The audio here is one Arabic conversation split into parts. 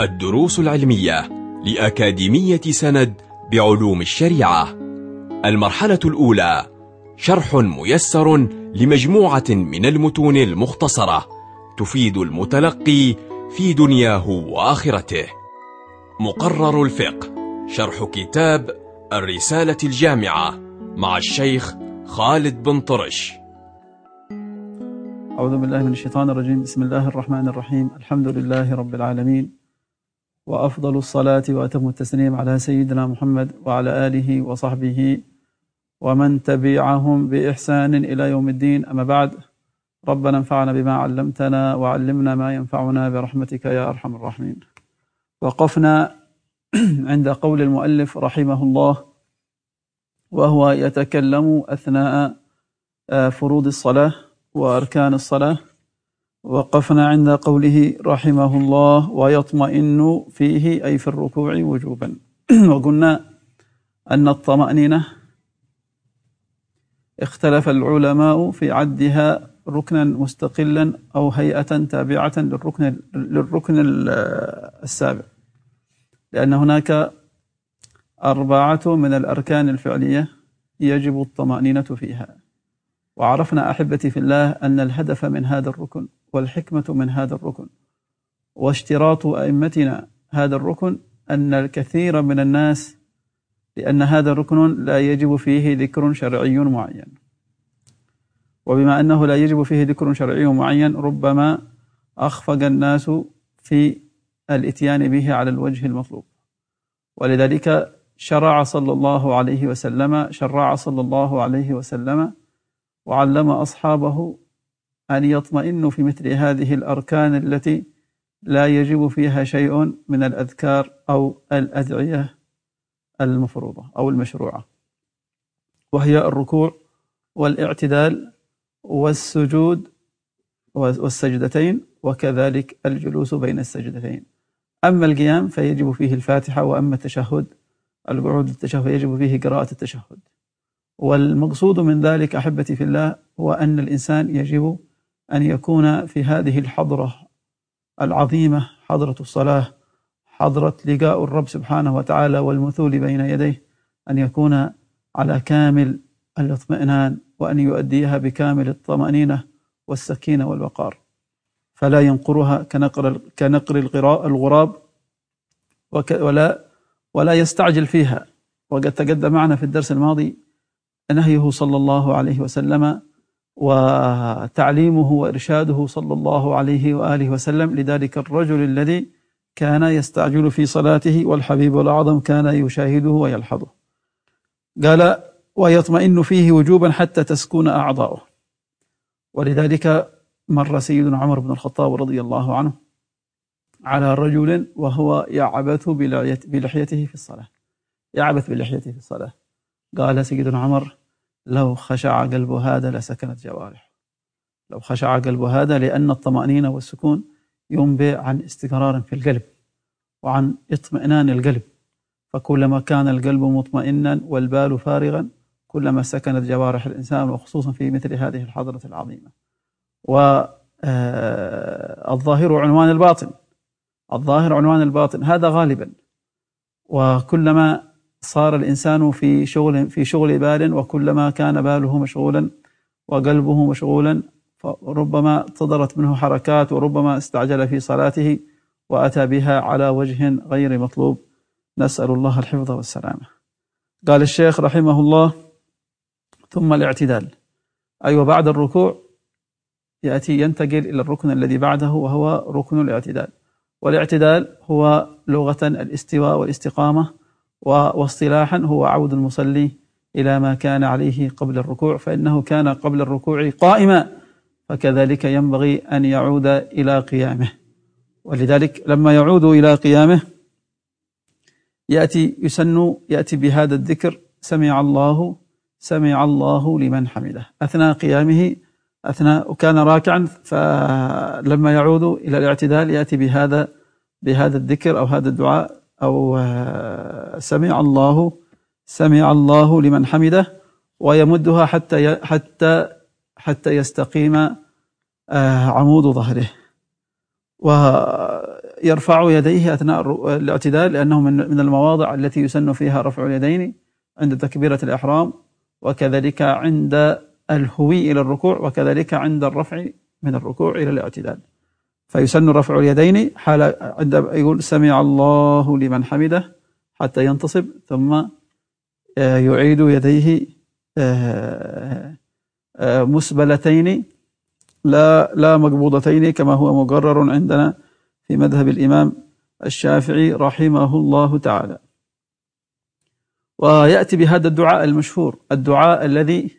الدروس العلمية لأكاديمية سند بعلوم الشريعة. المرحلة الأولى شرح ميسر لمجموعة من المتون المختصرة تفيد المتلقي في دنياه وآخرته. مقرر الفقه شرح كتاب الرسالة الجامعة مع الشيخ خالد بن طرش. أعوذ بالله من الشيطان الرجيم. بسم الله الرحمن الرحيم. الحمد لله رب العالمين. وأفضل الصلاة وأتم التسليم على سيدنا محمد وعلى آله وصحبه ومن تبعهم بإحسان إلى يوم الدين. أما بعد ربنا انفعنا بما علمتنا وعلمنا ما ينفعنا برحمتك يا أرحم الراحمين. وقفنا عند قول المؤلف رحمه الله وهو يتكلم أثناء فروض الصلاة وأركان الصلاة. وقفنا عند قوله رحمه الله ويطمئن فيه أي في الركوع وجوبا. وقلنا أن الطمأنينة اختلف العلماء في عدها ركنا مستقلا أو هيئة تابعة للركن للركن السابع. لأن هناك أربعة من الأركان الفعلية يجب الطمأنينة فيها. وعرفنا أحبتي في الله أن الهدف من هذا الركن والحكمة من هذا الركن. واشتراط أئمتنا هذا الركن أن الكثير من الناس لأن هذا الركن لا يجب فيه ذكر شرعي معين. وبما أنه لا يجب فيه ذكر شرعي معين ربما أخفق الناس في الإتيان به على الوجه المطلوب. ولذلك شرع صلى الله عليه وسلم شرع صلى الله عليه وسلم وعلم أصحابه أن يطمئنوا في مثل هذه الأركان التي لا يجب فيها شيء من الأذكار أو الأدعية المفروضة أو المشروعة. وهي الركوع والاعتدال والسجود والسجدتين وكذلك الجلوس بين السجدتين. أما القيام فيجب فيه الفاتحة وأما التشهد القعود التشهد يجب فيه قراءة التشهد. والمقصود من ذلك أحبتي في الله هو أن الإنسان يجب أن يكون في هذه الحضرة العظيمة حضرة الصلاة حضرة لقاء الرب سبحانه وتعالى والمثول بين يديه أن يكون على كامل الاطمئنان وأن يؤديها بكامل الطمأنينة والسكينة والوقار. فلا ينقرها كنقر كنقر الغراب ولا ولا يستعجل فيها. وقد تقدم معنا في الدرس الماضي نهيه صلى الله عليه وسلم وتعليمه وإرشاده صلى الله عليه وآله وسلم لذلك الرجل الذي كان يستعجل في صلاته والحبيب الأعظم كان يشاهده ويلحظه. قال ويطمئن فيه وجوبا حتى تسكن أعضاؤه. ولذلك مر سيدنا عمر بن الخطاب رضي الله عنه على رجل وهو يعبث بلحيته في الصلاة. يعبث بلحيته في الصلاة. قال سيدنا عمر لو خشع قلب هذا لسكنت جوارحه. لو خشع قلب هذا لأن الطمأنينة والسكون ينبئ عن استقرار في القلب وعن اطمئنان القلب. فكلما كان القلب مطمئنا والبال فارغا كلما سكنت جوارح الإنسان وخصوصا في مثل هذه الحضرة العظيمة. والظاهر عنوان الباطن. الظاهر عنوان الباطن. هذا غالبا. وكلما صار الإنسان في شغل في شغل بال وكلما كان باله مشغولا وقلبه مشغولا فربما صدرت منه حركات وربما استعجل في صلاته وأتى بها على وجه غير مطلوب. نسأل الله الحفظ والسلامة. قال الشيخ رحمه الله ثم الاعتدال. أي أيوة وبعد الركوع يأتي ينتقل إلى الركن الذي بعده وهو ركن الاعتدال. والاعتدال هو لغة الاستواء والاستقامة واصطلاحا هو عود المصلي إلى ما كان عليه قبل الركوع فإنه كان قبل الركوع قائما فكذلك ينبغي أن يعود إلى قيامه. ولذلك لما يعود إلى قيامه يأتي يسن يأتي بهذا الذكر سمع الله سمع الله لمن حمده. أثناء قيامه أثناء وكان راكعا فلما يعود إلى الاعتدال يأتي بهذا بهذا الذكر أو هذا الدعاء أو سمع الله سمع الله لمن حمده ويمدها حتى حتى حتى يستقيم عمود ظهره. يرفع يديه أثناء الاعتدال لأنه من المواضع التي يسن فيها رفع اليدين عند تكبيرة الإحرام وكذلك عند الهوي إلى الركوع وكذلك عند الرفع من الركوع إلى الاعتدال. فيسن رفع اليدين حال عند يقول سمع الله لمن حمده حتى ينتصب ثم آه، يعيد يديه آه، آه، مسبلتين لا لا مقبوضتين كما هو مقرر عندنا في مذهب الإمام الشافعي رحمه الله تعالى. ويأتي بهذا الدعاء المشهور الدعاء الذي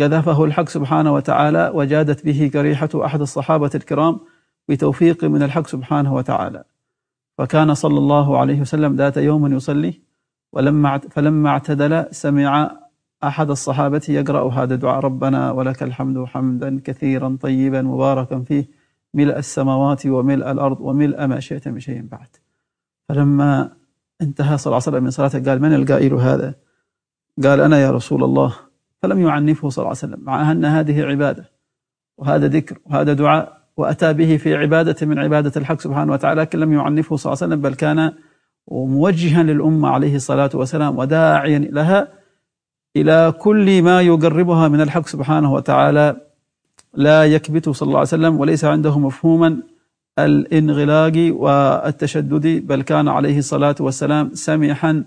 قذفه الحق سبحانه وتعالى وجادت به كريحة أحد الصحابة الكرام بتوفيق من الحق سبحانه وتعالى. فكان صلى الله عليه وسلم ذات يوم يصلي ولما فلما اعتدل سمع أحد الصحابة يقرأ هذا الدعاء ربنا ولك الحمد حمدا كثيرا طيبا مباركا فيه ملء السماوات وملء الأرض وملء ما شئت من شيء بعد. فلما انتهى صلى الله عليه وسلم من صلاته قال من القائل هذا؟ قال أنا يا رسول الله. فلم يعنفه صلى الله عليه وسلم مع أن هذه عبادة وهذا ذكر وهذا دعاء وأتى به في عبادة من عبادة الحق سبحانه وتعالى لكن لم يعنفه صلى الله عليه وسلم بل كان موجها للأمة عليه الصلاة والسلام وداعيا لها إلى كل ما يقربها من الحق سبحانه وتعالى لا يكبت صلى الله عليه وسلم وليس عنده مفهوما الانغلاق والتشدد بل كان عليه الصلاة والسلام سمحا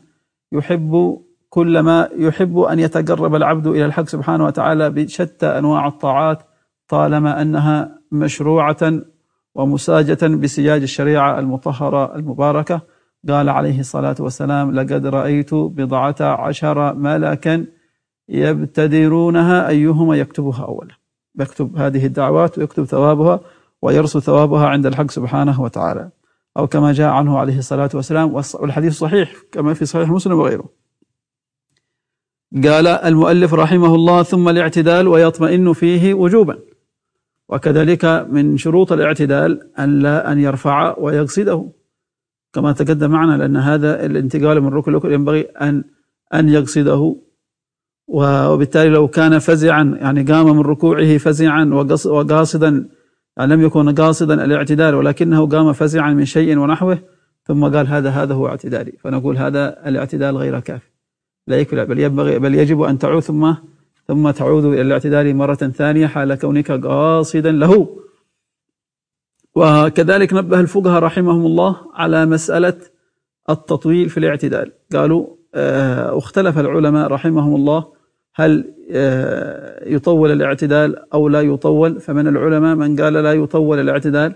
يحب كل ما يحب أن يتقرب العبد إلى الحق سبحانه وتعالى بشتى أنواع الطاعات طالما أنها مشروعة ومساجة بسياج الشريعة المطهرة المباركة. قال عليه الصلاة والسلام لقد رأيت بضعة عشر ملكا يبتدرونها أيهما يكتبها أولا يكتب هذه الدعوات ويكتب ثوابها ويرسل ثوابها عند الحق سبحانه وتعالى. أو كما جاء عنه عليه الصلاة والسلام والحديث صحيح كما في صحيح مسلم وغيره. قال المؤلف رحمه الله ثم الاعتدال ويطمئن فيه وجوبا. وكذلك من شروط الاعتدال أن لا أن يرفع ويقصده كما تقدم معنا لأن هذا الانتقال من ركن لركن ينبغي أن أن يقصده وبالتالي لو كان فزعا يعني قام من ركوعه فزعا وقاصدا يعني لم يكن قاصدا الاعتدال ولكنه قام فزعا من شيء ونحوه ثم قال هذا هذا هو اعتدالي. فنقول هذا الاعتدال غير كافي لا يكفي بل ينبغي بل يجب أن تعود ثم ثم تعود إلى الاعتدال مرة ثانية حال كونك قاصدا له. وكذلك نبه الفقهاء رحمهم الله على مسألة التطويل في الاعتدال. قالوا آه، اختلف العلماء رحمهم الله هل آه، يطول الاعتدال أو لا يطول. فمن العلماء من قال لا يطول الاعتدال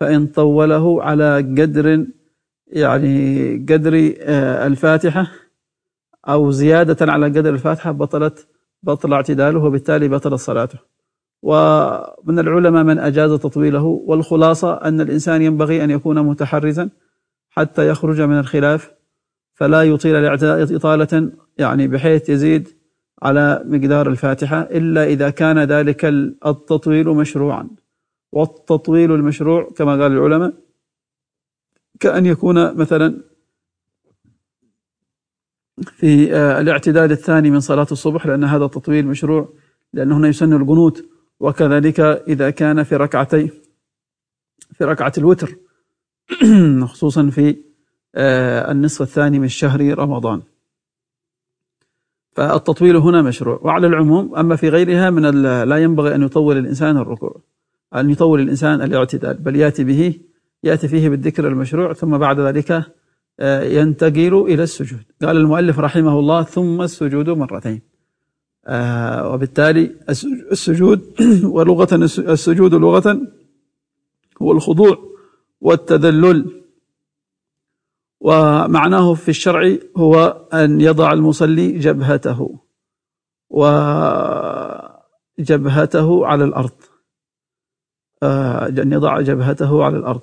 فإن طوله على قدر يعني قدر آه، الفاتحة أو زيادة على قدر الفاتحة بطلت بطل اعتداله وبالتالي بطلت صلاته. ومن العلماء من أجاز تطويله والخلاصة أن الإنسان ينبغي أن يكون متحرزا حتى يخرج من الخلاف فلا يطيل الإعتداء إطالة يعني بحيث يزيد على مقدار الفاتحة إلا إذا كان ذلك التطويل مشروعا. والتطويل المشروع كما قال العلماء كأن يكون مثلا في آه، الاعتداد الثاني من صلاة الصبح لأن هذا التطويل مشروع لأنه هنا يسن القنوت. وكذلك إذا كان في ركعتي في ركعة الوتر خصوصا في آه، النصف الثاني من شهر رمضان. فالتطويل هنا مشروع. وعلى العموم أما في غيرها من لا ينبغي أن يطول الإنسان الركوع أن يطول الإنسان الاعتدال بل يأتي به يأتي فيه بالذكر المشروع ثم بعد ذلك ينتقل إلى السجود. قال المؤلف رحمه الله ثم السجود مرتين. آه، وبالتالي السجود ولغة السجود لغة هو الخضوع والتذلل. ومعناه في الشرع هو أن يضع المصلي جبهته وجبهته على الأرض. آه، أن يضع جبهته على الأرض.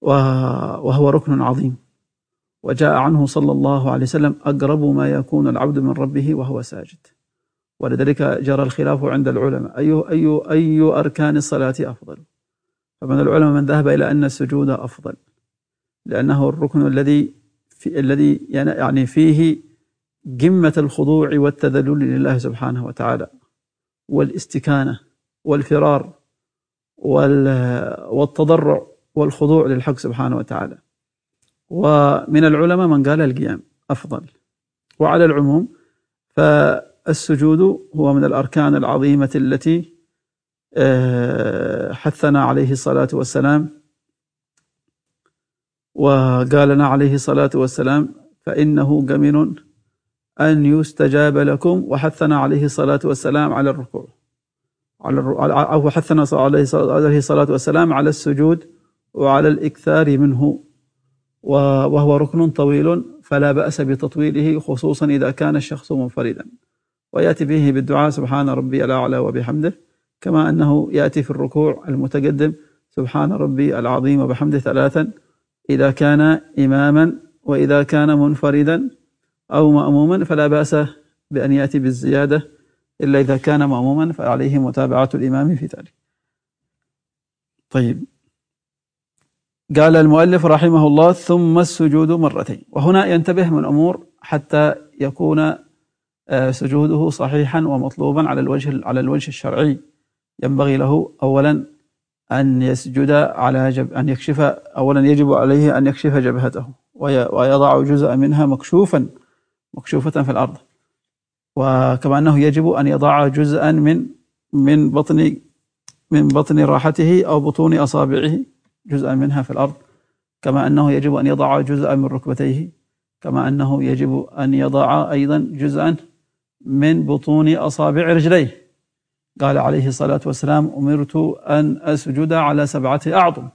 وهو ركن عظيم. وجاء عنه صلى الله عليه وسلم أقرب ما يكون العبد من ربه وهو ساجد. ولذلك جرى الخلاف عند العلماء. أي أي أي أركان الصلاة أفضل؟ فمن العلماء من ذهب إلى أن السجود أفضل. لأنه الركن الذي في الذي يعني فيه قمة الخضوع والتذلل لله سبحانه وتعالى والاستكانة والفرار والتضرع والخضوع للحق سبحانه وتعالى. ومن العلماء من قال القيام أفضل. وعلى العموم فالسجود هو من الأركان العظيمة التي آه، حثنا عليه الصلاة والسلام. وقال لنا عليه الصلاة والسلام فإنه جميل أن يستجاب لكم وحثنا عليه الصلاة والسلام على الركوع. على أو حثنا عليه الصلاة والسلام على السجود وعلى الإكثار منه. وهو ركن طويل فلا بأس بتطويله خصوصا إذا كان الشخص منفردا. ويأتي به بالدعاء سبحان ربي الأعلى وبحمده كما أنه يأتي في الركوع المتقدم سبحان ربي العظيم وبحمده ثلاثا إذا كان إماما وإذا كان منفردا أو مأموما فلا بأس بأن يأتي بالزيادة إلا إذا كان مأموما فعليه متابعة الإمام في ذلك. طيب. قال المؤلف رحمه الله ثم السجود مرتين. وهنا ينتبه من أمور حتى يكون آه، سجوده صحيحا ومطلوبا على الوجه على الوجه الشرعي. ينبغي له أولا أن يسجد على جب أن يكشف أولا يجب عليه أن يكشف جبهته ويضع جزءا منها مكشوفا مكشوفة في الأرض. وكما أنه يجب أن يضع جزءا من من بطن من بطن راحته أو بطون أصابعه. جزءا منها في الأرض كما أنه يجب أن يضع جزءا من ركبتيه كما أنه يجب أن يضع أيضا جزءا من بطون أصابع رجليه. قال عليه الصلاة والسلام أمرت أن أسجد على سبعة أعظم.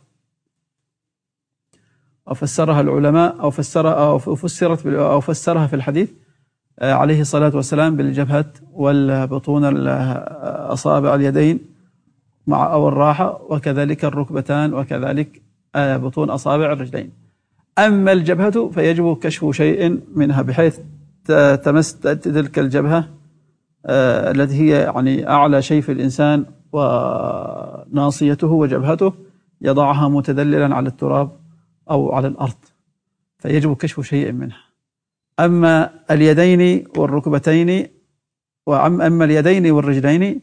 وفسرها العلماء أو فسرها أو فسرت أو فسرها في الحديث آه، عليه الصلاة والسلام بالجبهة والبطون أصابع اليدين مع أو الراحة وكذلك الركبتان وكذلك آه، بطون أصابع الرجلين. أما الجبهة فيجب كشف شيء منها بحيث تمس تلك الجبهة آه، التي هي يعني أعلى شيء في الإنسان وناصيته وجبهته يضعها متدللا على التراب أو على الأرض. فيجب كشف شيء منها. أما اليدين والركبتين وأما اليدين والرجلين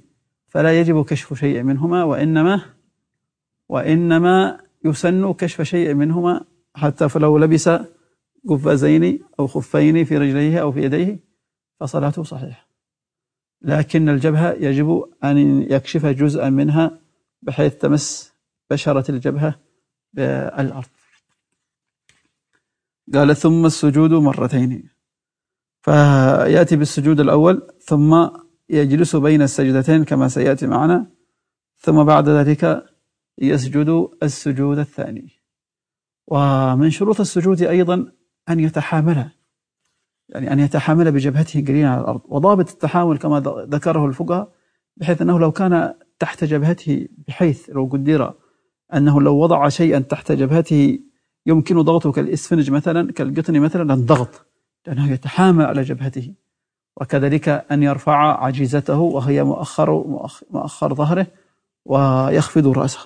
فلا يجب كشف شيء منهما وإنما وإنما يسن كشف شيء منهما حتى فلو لبس قفازين أو خفين في رجليه أو في يديه فصلاته صحيحة. لكن الجبهة يجب أن يكشف جزءا منها بحيث تمس بشرة الجبهة بالأرض. قال ثم السجود مرتين. فيأتي بالسجود الأول ثم يجلس بين السجدتين كما سيأتي معنا ثم بعد ذلك يسجد السجود الثاني. ومن شروط السجود أيضا أن يتحامل يعني أن يتحامل بجبهته قليلا على الأرض. وضابط التحامل كما ذكره الفقهاء بحيث أنه لو كان تحت جبهته بحيث لو قدر أنه لو وضع شيئا تحت جبهته يمكن ضغطه كالإسفنج مثلا كالقطن مثلا ضغط لأنه يتحامى على جبهته. وكذلك أن يرفع عجيزته وهي مؤخر مؤخر ظهره ويخفض رأسه.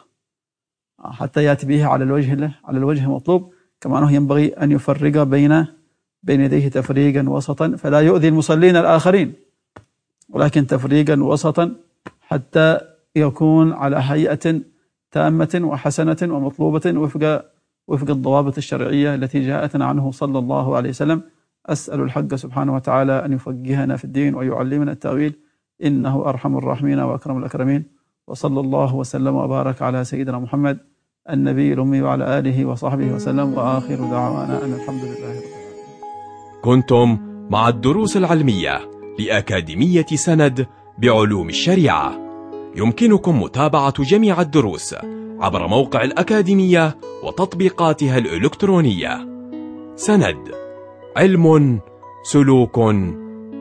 حتى يأتي به على الوجه على الوجه المطلوب. كما أنه ينبغي أن يفرق بين بين يديه تفريقا وسطا فلا يؤذي المصلين الآخرين. ولكن تفريقا وسطا حتى يكون على هيئة تامة وحسنة ومطلوبة وفق وفق الضوابط الشرعية التي جاءتنا عنه صلى الله عليه وسلم. أسأل الحق سبحانه وتعالى أن يفقهنا في الدين ويعلمنا التأويل. إنه أرحم الراحمين وأكرم الأكرمين. وصلى الله وسلم وبارك على سيدنا محمد النبي الأمي وعلى آله وصحبه وسلم. وآخر دعوانا أن الحمد لله رب العالمين. كنتم مع الدروس العلمية لأكاديمية سند بعلوم الشريعة. يمكنكم متابعة جميع الدروس عبر موقع الأكاديمية وتطبيقاتها الإلكترونية. سند علم سلوك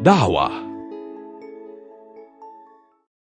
دعوة.